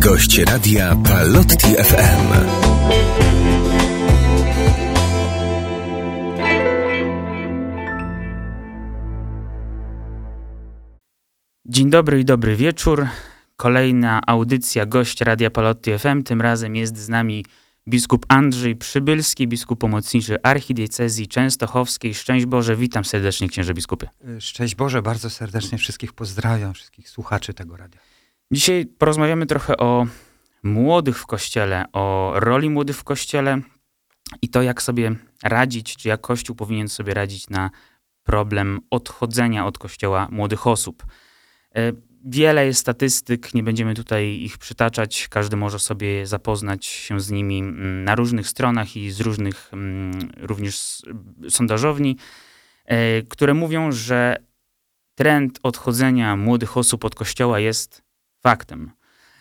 Gość radia Palotti FM. Dzień dobry i dobry wieczór. Kolejna audycja Gość Radia Palotti FM. Tym razem jest z nami biskup Andrzej Przybylski, biskup pomocniczy archidiecezji częstochowskiej. Szczęść Boże, witam serdecznie księże biskupy. Szczęść Boże, bardzo serdecznie wszystkich pozdrawiam, wszystkich słuchaczy tego radia. Dzisiaj porozmawiamy trochę o młodych w kościele, o roli młodych w kościele i to, jak sobie radzić, czy jak Kościół powinien sobie radzić na problem odchodzenia od kościoła młodych osób. E, wiele jest statystyk, nie będziemy tutaj ich przytaczać. Każdy może sobie zapoznać się z nimi mm, na różnych stronach i z różnych mm, również sondażowni, e, które mówią, że trend odchodzenia młodych osób od kościoła jest faktem.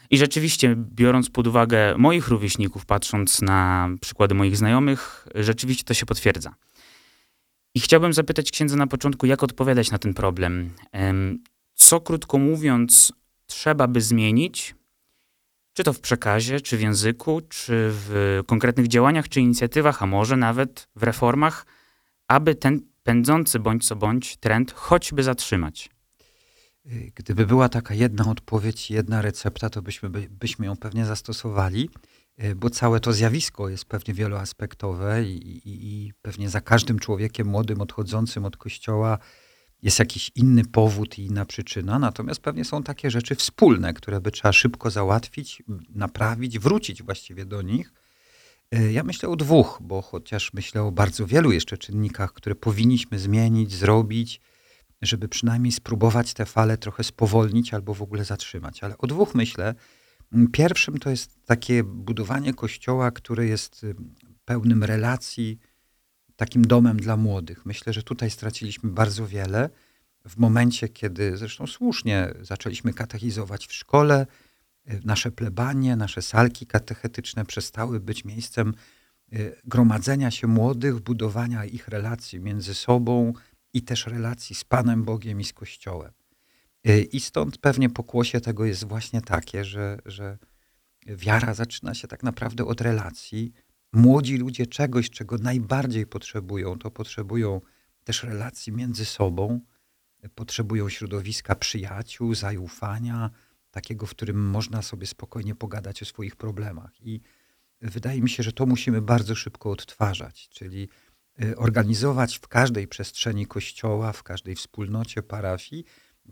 I rzeczywiście, biorąc pod uwagę moich rówieśników, patrząc na przykłady moich znajomych, rzeczywiście to się potwierdza. I chciałbym zapytać księdza na początku, jak odpowiadać na ten problem. Co, krótko mówiąc, trzeba by zmienić, czy to w przekazie, czy w języku, czy w konkretnych działaniach, czy inicjatywach, a może nawet w reformach, aby ten pędzący bądź co bądź trend choćby zatrzymać? Gdyby była taka jedna odpowiedź, jedna recepta, to byśmy, byśmy ją pewnie zastosowali, e, bo całe to zjawisko jest pewnie wieloaspektowe i, i, i pewnie za każdym człowiekiem młodym odchodzącym od kościoła jest jakiś inny powód i inna przyczyna, natomiast pewnie są takie rzeczy wspólne, które by trzeba szybko załatwić, naprawić, wrócić właściwie do nich. E, ja myślę o dwóch, bo chociaż myślę o bardzo wielu jeszcze czynnikach, które powinniśmy zmienić, zrobić, żeby przynajmniej spróbować te fale trochę spowolnić albo w ogóle zatrzymać. Ale o dwóch myślę. Pierwszym to jest takie budowanie kościoła, które jest pełnym relacji, takim domem dla młodych. Myślę, że tutaj straciliśmy bardzo wiele w momencie, kiedy zresztą słusznie zaczęliśmy katechizować w szkole, y, nasze plebanie, nasze salki katechetyczne przestały być miejscem y, gromadzenia się młodych, budowania ich relacji między sobą, i też relacji z Panem Bogiem i z Kościołem. Y, I stąd pewnie pokłosie tego jest właśnie takie, że, że wiara zaczyna się tak naprawdę od relacji. Młodzi ludzie czegoś, czego najbardziej potrzebują, to potrzebują też relacji między sobą, potrzebują środowiska przyjaciół, zaufania, takiego, w którym można sobie spokojnie pogadać o swoich problemach. I wydaje mi się, że to musimy bardzo szybko odtwarzać, czyli organizować w każdej przestrzeni kościoła, w każdej wspólnocie parafii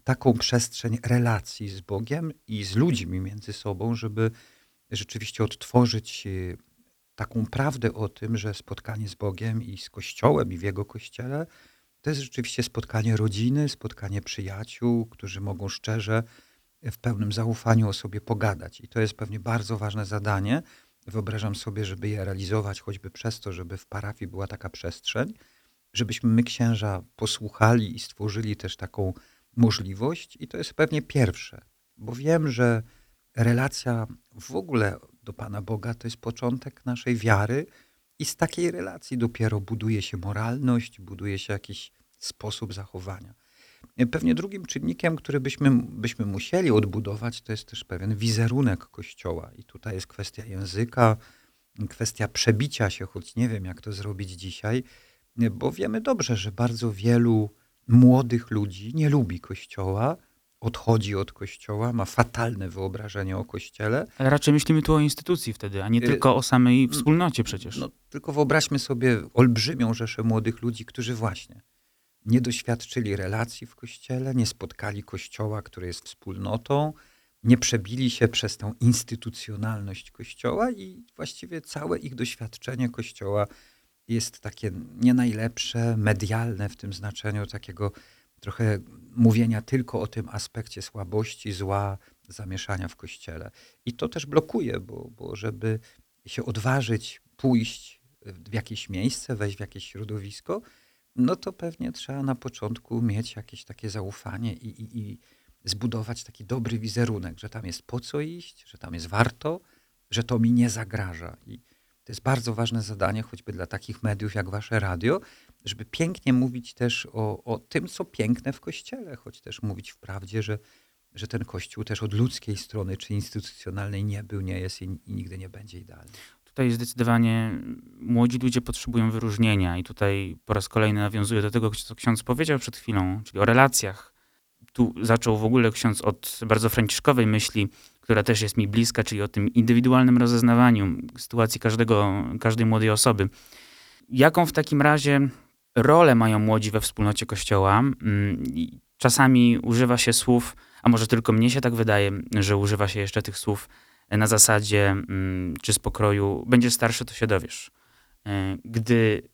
taką przestrzeń relacji z Bogiem i z ludźmi między sobą, żeby rzeczywiście odtworzyć y, taką prawdę o tym, że spotkanie z Bogiem i z Kościołem i w Jego Kościele to jest rzeczywiście spotkanie rodziny, spotkanie przyjaciół, którzy mogą szczerze, w pełnym zaufaniu o sobie pogadać. I to jest pewnie bardzo ważne zadanie, Wyobrażam sobie, żeby je realizować choćby przez to, żeby w parafii była taka przestrzeń, żebyśmy my księża posłuchali i stworzyli też taką możliwość. I to jest pewnie pierwsze, bo wiem, że relacja w ogóle do Pana Boga to jest początek naszej wiary i z takiej relacji dopiero buduje się moralność, buduje się jakiś sposób zachowania. Pewnie drugim czynnikiem, który byśmy, byśmy musieli odbudować, to jest też pewien wizerunek Kościoła. I tutaj jest kwestia języka, kwestia przebicia się, choć nie wiem, jak to zrobić dzisiaj, bo wiemy dobrze, że bardzo wielu młodych ludzi nie lubi Kościoła, odchodzi od Kościoła, ma fatalne wyobrażenie o Kościele. Ale raczej myślimy tu o instytucji wtedy, a nie y, tylko o samej wspólnocie przecież. No, tylko wyobraźmy sobie olbrzymią rzeszę młodych ludzi, którzy właśnie nie doświadczyli relacji w kościele, nie spotkali kościoła, który jest wspólnotą, nie przebili się przez tą instytucjonalność kościoła i właściwie całe ich doświadczenie kościoła jest takie nie najlepsze, medialne w tym znaczeniu takiego trochę mówienia tylko o tym aspekcie słabości, zła, zamieszania w kościele. I to też blokuje, bo, bo żeby się odważyć pójść w jakieś miejsce, wejść w jakieś środowisko, no to pewnie trzeba na początku mieć jakieś takie zaufanie i, i, i zbudować taki dobry wizerunek, że tam jest po co iść, że tam jest warto, że to mi nie zagraża. I to jest bardzo ważne zadanie, choćby dla takich mediów jak wasze radio, żeby pięknie mówić też o, o tym, co piękne w kościele, choć też mówić wprawdzie, że że ten Kościół też od ludzkiej strony, czy instytucjonalnej nie był, nie jest i, i nigdy nie będzie idealny. Tutaj zdecydowanie młodzi ludzie potrzebują wyróżnienia i tutaj po raz kolejny nawiązuję do tego, co ksiądz powiedział przed chwilą, czyli o relacjach. Tu zaczął w ogóle ksiądz od bardzo franciszkowej myśli, która też jest mi bliska, czyli o tym indywidualnym rozeznawaniu sytuacji każdego, każdej młodej osoby. Jaką w takim razie rolę mają młodzi we wspólnocie Kościoła? Mm, czasami używa się słów, a może tylko mnie się tak wydaje, że używa się jeszcze tych słów na zasadzie mm, czy z pokroju będziesz starszy, to się dowiesz. E, gdy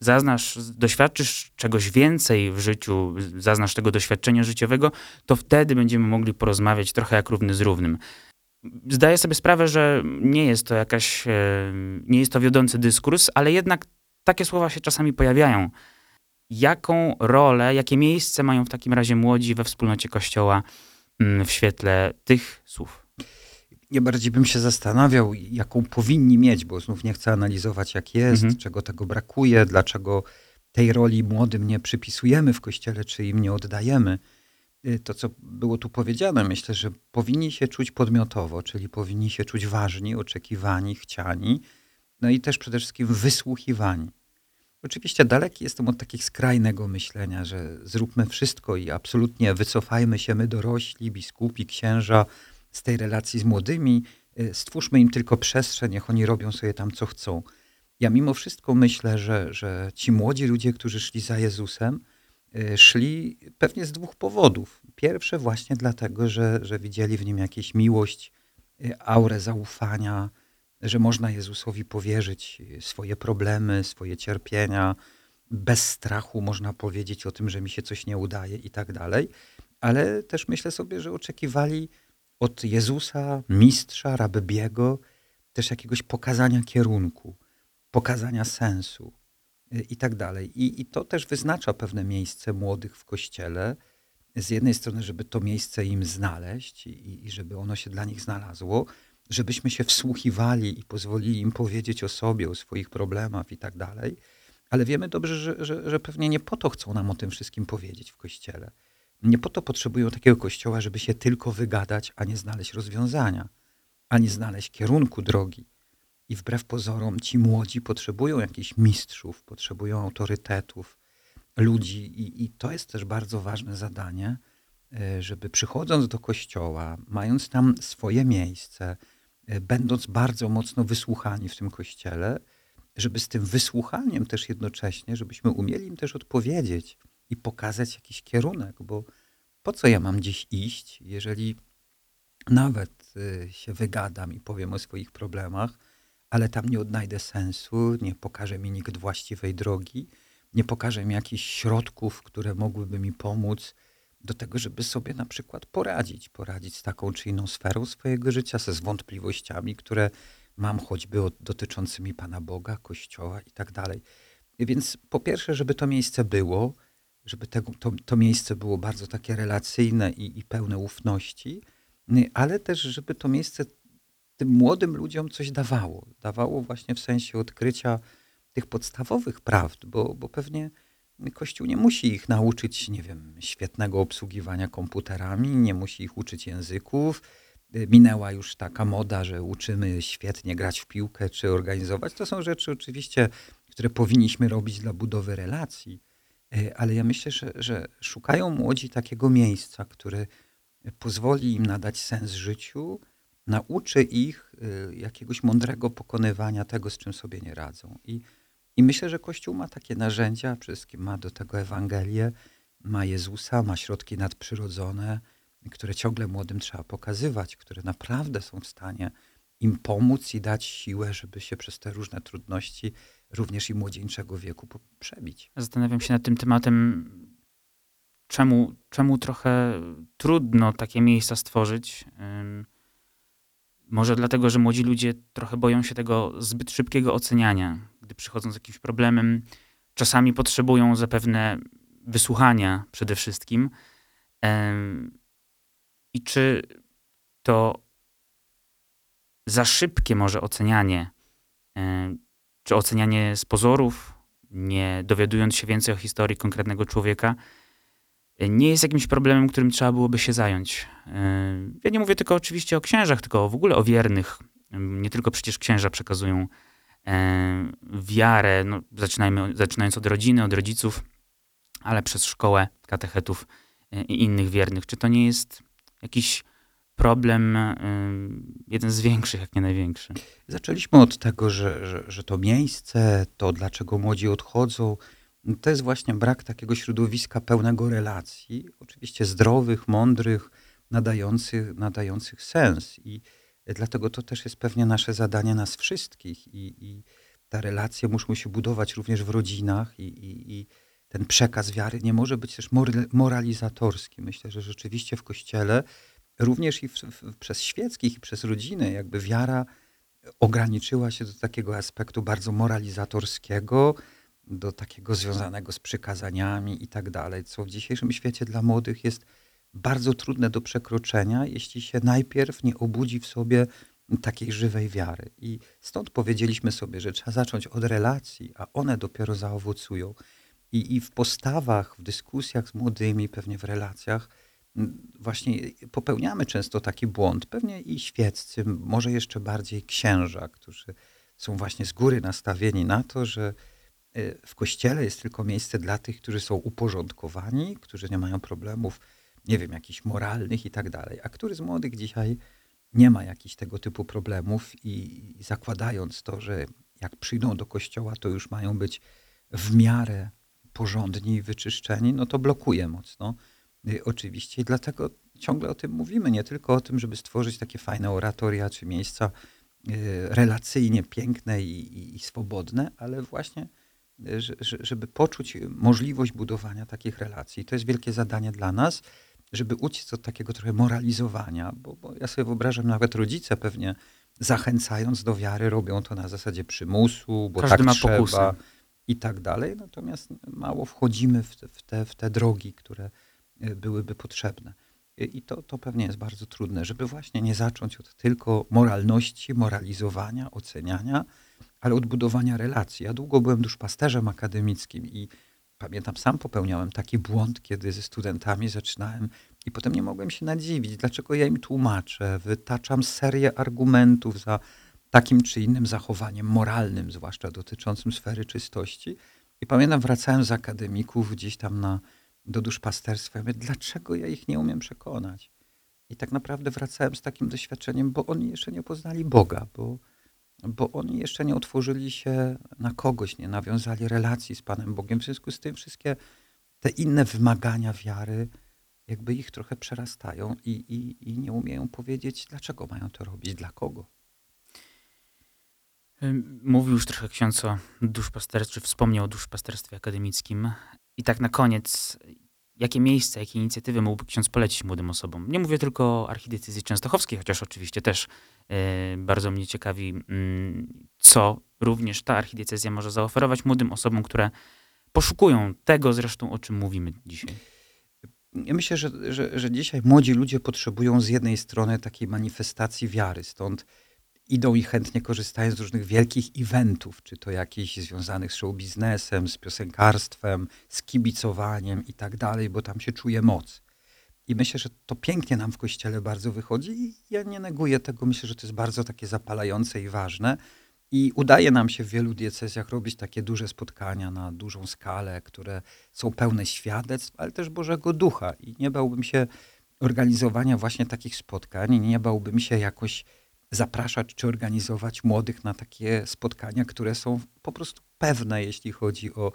zaznasz, doświadczysz czegoś więcej w życiu, zaznasz tego doświadczenia życiowego, to wtedy będziemy mogli porozmawiać trochę jak równy z równym. Zdaję sobie sprawę, że nie jest to jakaś, e, nie jest to wiodący dyskurs, ale jednak takie słowa się czasami pojawiają. Jaką rolę, jakie miejsce mają w takim razie młodzi we wspólnocie Kościoła mm, w świetle tych słów? Ja bardziej bym się zastanawiał, jaką powinni mieć, bo znów nie chcę analizować, jak jest, mhm. czego tego brakuje, dlaczego tej roli młodym nie przypisujemy w kościele, czy im nie oddajemy. Y, to, co było tu powiedziane, myślę, że powinni się czuć podmiotowo, czyli powinni się czuć ważni, oczekiwani, chciani, no i też przede wszystkim wysłuchiwani. Oczywiście daleki jestem od takiego skrajnego myślenia, że zróbmy wszystko i absolutnie wycofajmy się my dorośli, biskupi, księża, z tej relacji z młodymi, y, stwórzmy im tylko przestrzeń, niech oni robią sobie tam co chcą. Ja mimo wszystko myślę, że, że ci młodzi ludzie, którzy szli za Jezusem, y, szli pewnie z dwóch powodów. Pierwsze właśnie dlatego, że, że widzieli w nim jakąś miłość, y, aurę zaufania, że można Jezusowi powierzyć swoje problemy, swoje cierpienia, bez strachu można powiedzieć o tym, że mi się coś nie udaje i tak dalej. Ale też myślę sobie, że oczekiwali od Jezusa, mistrza, rabbiego, też jakiegoś pokazania kierunku, pokazania sensu y, i tak dalej. I, I to też wyznacza pewne miejsce młodych w kościele. Z jednej strony, żeby to miejsce im znaleźć i, i żeby ono się dla nich znalazło, żebyśmy się wsłuchiwali i pozwolili im powiedzieć o sobie, o swoich problemach i tak dalej. Ale wiemy dobrze, że, że, że pewnie nie po to chcą nam o tym wszystkim powiedzieć w kościele nie po to potrzebują takiego kościoła, żeby się tylko wygadać, a nie znaleźć rozwiązania, a nie znaleźć kierunku drogi. I wbrew pozorom ci młodzi potrzebują jakichś mistrzów, potrzebują autorytetów, ludzi, i, i to jest też bardzo ważne zadanie, e, żeby przychodząc do kościoła, mając tam swoje miejsce, e, będąc bardzo mocno wysłuchani w tym kościele, żeby z tym wysłuchaniem też jednocześnie, żebyśmy umieli im też odpowiedzieć i pokazać jakiś kierunek, bo po co ja mam gdzieś iść, jeżeli nawet y, się wygadam i powiem o swoich problemach, ale tam nie odnajdę sensu, nie pokaże mi nikt właściwej drogi, nie pokaże mi jakichś środków, które mogłyby mi pomóc do tego, żeby sobie na przykład poradzić, poradzić z taką czy inną sferą swojego życia, ze zwątpliwościami, które mam choćby dotyczącymi Pana Boga, Kościoła i tak dalej. Więc po pierwsze, żeby to miejsce było, żeby te, to, to miejsce było bardzo takie relacyjne i, i pełne ufności, ale też, żeby to miejsce tym młodym ludziom coś dawało. Dawało właśnie w sensie odkrycia tych podstawowych prawd, bo, bo pewnie Kościół nie musi ich nauczyć, nie wiem, świetnego obsługiwania komputerami, nie musi ich uczyć języków. Minęła już taka moda, że uczymy świetnie grać w piłkę czy organizować. To są rzeczy oczywiście, które powinniśmy robić dla budowy relacji ale ja myślę, że, że szukają młodzi takiego miejsca, które pozwoli im nadać sens życiu, nauczy ich e, jakiegoś mądrego pokonywania tego, z czym sobie nie radzą. I, i myślę, że Kościół ma takie narzędzia, przede wszystkim ma do tego Ewangelię, ma Jezusa, ma środki nadprzyrodzone, które ciągle młodym trzeba pokazywać, które naprawdę są w stanie im pomóc i dać siłę, żeby się przez te różne trudności również i młodzieńczego wieku przebić. Zastanawiam się nad tym tematem, czemu, czemu trochę trudno takie miejsca stworzyć. Może dlatego, że młodzi ludzie trochę boją się tego zbyt szybkiego oceniania. Gdy przychodzą z jakimś problemem, czasami potrzebują zapewne wysłuchania przede wszystkim. I czy to za szybkie może ocenianie czy ocenianie z pozorów, nie dowiadując się więcej o historii konkretnego człowieka, nie jest jakimś problemem, którym trzeba byłoby się zająć. Ja nie mówię tylko oczywiście o księżach, tylko w ogóle o wiernych. Nie tylko przecież księża przekazują wiarę, no, zaczynajmy, zaczynając od rodziny, od rodziców, ale przez szkołę katechetów i innych wiernych. Czy to nie jest jakiś problem, jeden z większych, jak nie największy? Zaczęliśmy od tego, że, że, że to miejsce, to dlaczego młodzi odchodzą, to jest właśnie brak takiego środowiska pełnego relacji, oczywiście zdrowych, mądrych, nadających, nadających sens. I dlatego to też jest pewnie nasze zadanie nas wszystkich. I, i te relacje muszą się budować również w rodzinach i, i, i ten przekaz wiary nie może być też moralizatorski. Myślę, że rzeczywiście w Kościele, również i w, w, przez świeckich i przez rodziny, jakby wiara ograniczyła się do takiego aspektu bardzo moralizatorskiego, do takiego związanego z przykazaniami i tak dalej, co w dzisiejszym świecie dla młodych jest bardzo trudne do przekroczenia, jeśli się najpierw nie obudzi w sobie takiej żywej wiary. I stąd powiedzieliśmy sobie, że trzeba zacząć od relacji, a one dopiero zaowocują. I, i w postawach, w dyskusjach z młodymi, pewnie w relacjach, właśnie popełniamy często taki błąd. Pewnie i świeccy, może jeszcze bardziej księża, którzy są właśnie z góry nastawieni na to, że Y, w kościele jest tylko miejsce dla tych, którzy są uporządkowani, którzy nie mają problemów, nie wiem, jakichś moralnych i tak dalej. A który z młodych dzisiaj nie ma jakichś tego typu problemów i zakładając to, że jak przyjdą do kościoła, to już mają być w miarę porządni i wyczyszczeni, no to blokuje mocno. Y, oczywiście i dlatego ciągle o tym mówimy, nie tylko o tym, żeby stworzyć takie fajne oratoria czy miejsca y, relacyjnie piękne i, i, i swobodne, ale właśnie żeby poczuć możliwość budowania takich relacji. To jest wielkie zadanie dla nas, żeby uciec od takiego trochę moralizowania, bo, bo ja sobie wyobrażam, nawet rodzice pewnie zachęcając do wiary, robią to na zasadzie przymusu, bo Każdy tak ma trzeba pokusę. i tak dalej. Natomiast mało wchodzimy w te, w te, w te drogi, które byłyby potrzebne. I to, to pewnie jest bardzo trudne, żeby właśnie nie zacząć od tylko moralności, moralizowania, oceniania, ale odbudowania relacji. Ja długo byłem duszpasterzem akademickim i pamiętam, sam popełniałem taki błąd, kiedy ze studentami zaczynałem i potem nie mogłem się nadziwić, dlaczego ja im tłumaczę, wytaczam serię argumentów za takim czy innym zachowaniem moralnym, zwłaszcza dotyczącym sfery czystości. I pamiętam, wracałem z akademików gdzieś tam na, do duszpasterstwa. Ja mówię, dlaczego ja ich nie umiem przekonać? I tak naprawdę wracałem z takim doświadczeniem, bo oni jeszcze nie poznali Boga, bo bo oni jeszcze nie otworzyli się na kogoś, nie nawiązali relacji z Panem Bogiem. W związku z tym wszystkie te inne wymagania wiary jakby ich trochę przerastają i, i, i nie umieją powiedzieć, dlaczego mają to robić, dla kogo. Mówił już trochę ksiądz o duszpasterstwie, wspomniał o duszpasterstwie akademickim. I tak na koniec, jakie miejsca, jakie inicjatywy mógłby ksiądz polecić młodym osobom? Nie mówię tylko o archidiecezji częstochowskiej, chociaż oczywiście też e, bardzo mnie ciekawi, mm, co również ta archidiecezja może zaoferować młodym osobom, które poszukują tego zresztą, o czym mówimy dzisiaj. Ja myślę, że, że, że dzisiaj młodzi ludzie potrzebują z jednej strony takiej manifestacji wiary, stąd idą i chętnie korzystają z różnych wielkich eventów, czy to jakichś związanych z show biznesem, z piosenkarstwem, z kibicowaniem i tak dalej, bo tam się czuje moc. I myślę, że to pięknie nam w kościele bardzo wychodzi i ja nie neguję tego. Myślę, że to jest bardzo takie zapalające i ważne. I udaje nam się w wielu diecezjach robić takie duże spotkania na dużą skalę, które są pełne świadectw, ale też Bożego Ducha. I nie bałbym się organizowania właśnie takich spotkań, nie bałbym się jakoś zapraszać czy organizować młodych na takie spotkania, które są po prostu pewne, jeśli chodzi o,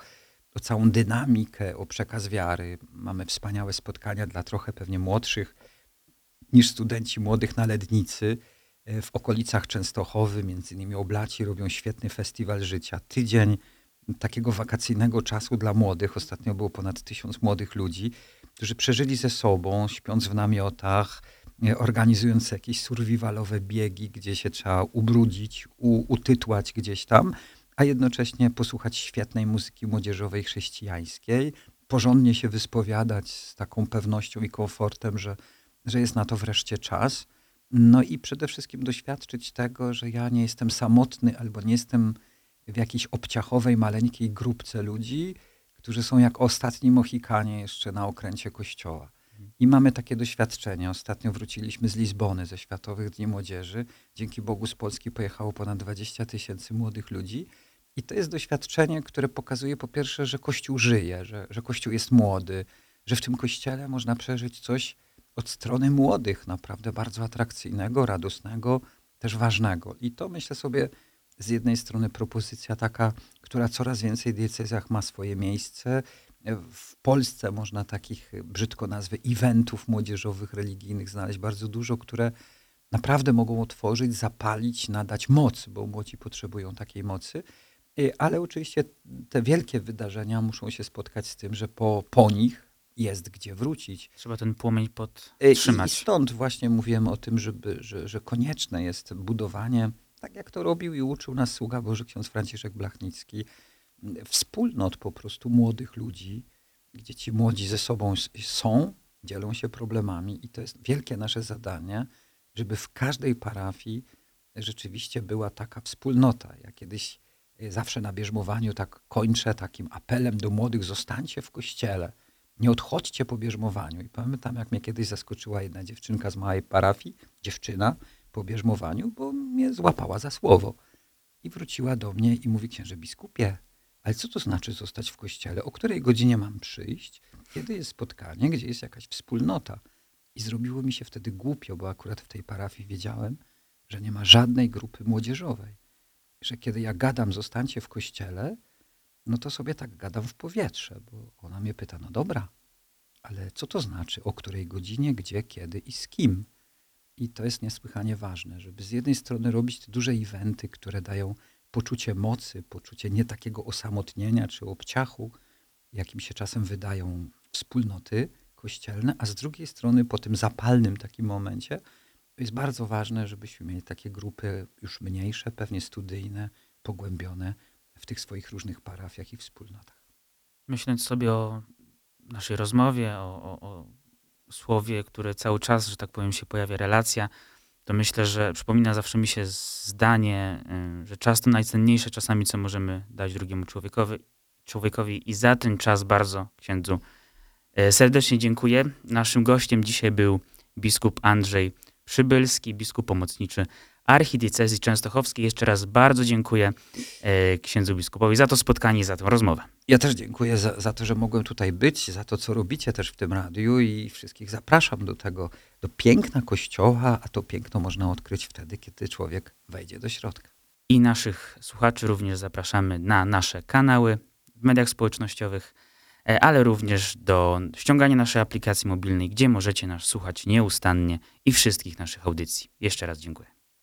o całą dynamikę, o przekaz wiary. Mamy wspaniałe spotkania dla trochę pewnie młodszych niż studenci młodych na Lednicy. E, w okolicach Częstochowy, między innymi Oblaci, robią świetny festiwal życia. Tydzień takiego wakacyjnego czasu dla młodych. Ostatnio było ponad tysiąc młodych ludzi, którzy przeżyli ze sobą, śpiąc w namiotach, organizując jakieś survivalowe biegi, gdzie się trzeba ubrudzić, u, utytłać gdzieś tam, a jednocześnie posłuchać świetnej muzyki młodzieżowej chrześcijańskiej, porządnie się wyspowiadać z taką pewnością i komfortem, że, że jest na to wreszcie czas. No i przede wszystkim doświadczyć tego, że ja nie jestem samotny albo nie jestem w jakiejś obciachowej, maleńkiej grupce ludzi, którzy są jak ostatni Mohikanie jeszcze na okręcie kościoła. I mamy takie doświadczenie. Ostatnio wróciliśmy z Lizbony, ze Światowych Dni Młodzieży. Dzięki Bogu z Polski pojechało ponad 20 tysięcy młodych ludzi. I to jest doświadczenie, które pokazuje po pierwsze, że Kościół żyje, że, że Kościół jest młody, że w tym Kościele można przeżyć coś od strony młodych, naprawdę bardzo atrakcyjnego, radosnego, też ważnego. I to myślę sobie z jednej strony propozycja taka, która coraz więcej diecezjach ma swoje miejsce. W Polsce można takich, brzydko nazwy, eventów młodzieżowych, religijnych znaleźć bardzo dużo, które naprawdę mogą otworzyć, zapalić, nadać moc, bo młodzi potrzebują takiej mocy. Ale oczywiście te wielkie wydarzenia muszą się spotkać z tym, że po, po nich jest gdzie wrócić. Trzeba ten płomień podtrzymać. I, i stąd właśnie mówiłem o tym, żeby, że, że konieczne jest budowanie tak jak to robił i uczył nas sługa Boży ksiądz Franciszek Blachnicki, wspólnot po prostu młodych ludzi, gdzie ci młodzi ze sobą są, dzielą się problemami i to jest wielkie nasze zadanie, żeby w każdej parafii rzeczywiście była taka wspólnota. Ja kiedyś e, zawsze na bierzmowaniu tak kończę takim apelem do młodych, zostańcie w kościele, nie odchodźcie po bierzmowaniu. I pamiętam, jak mnie kiedyś zaskoczyła jedna dziewczynka z małej parafii, dziewczyna, po bierzmowaniu, bo mnie złapała za słowo. I wróciła do mnie i mówi, księże biskupie, ale co to znaczy zostać w kościele? O której godzinie mam przyjść? Kiedy jest spotkanie? Gdzie jest jakaś wspólnota? I zrobiło mi się wtedy głupio, bo akurat w tej parafii wiedziałem, że nie ma żadnej grupy młodzieżowej. Że kiedy ja gadam, zostańcie w kościele, no to sobie tak gadam w powietrze, bo ona mnie pyta, no dobra, ale co to znaczy, o której godzinie, gdzie, kiedy i z kim? I to jest niesłychanie ważne, żeby z jednej strony robić te duże eventy, które dają poczucie mocy, poczucie nie takiego osamotnienia czy obciachu, jakim się czasem wydają wspólnoty kościelne, a z drugiej strony po tym zapalnym takim momencie to jest bardzo ważne, żebyśmy mieli takie grupy już mniejsze, pewnie studyjne, pogłębione w tych swoich różnych parafiach i wspólnotach. Myśląc sobie o naszej rozmowie, o, o, o słowie, które cały czas, że tak powiem, się pojawia relacja, to myślę, że przypomina zawsze mi się zdanie, y, że czas to najcenniejsze czasami, co możemy dać drugiemu człowiekowi, człowiekowi i za ten czas bardzo księdzu y, serdecznie dziękuję. Naszym gościem dzisiaj był biskup Andrzej Przybylski, biskup pomocniczy archidiecezji częstochowskiej. Jeszcze raz bardzo dziękuję e, księdzu biskupowi za to spotkanie, za tę rozmowę. Ja też dziękuję za, za, to, że mogłem tutaj być, za to, co robicie też w tym radiu i wszystkich zapraszam do tego, do piękna Kościoła, a to piękno można odkryć wtedy, kiedy człowiek wejdzie do środka. I naszych słuchaczy również zapraszamy na nasze kanały w mediach społecznościowych, e, ale również do ściągania naszej aplikacji mobilnej, gdzie możecie nas słuchać nieustannie i wszystkich naszych audycji. Jeszcze raz dziękuję.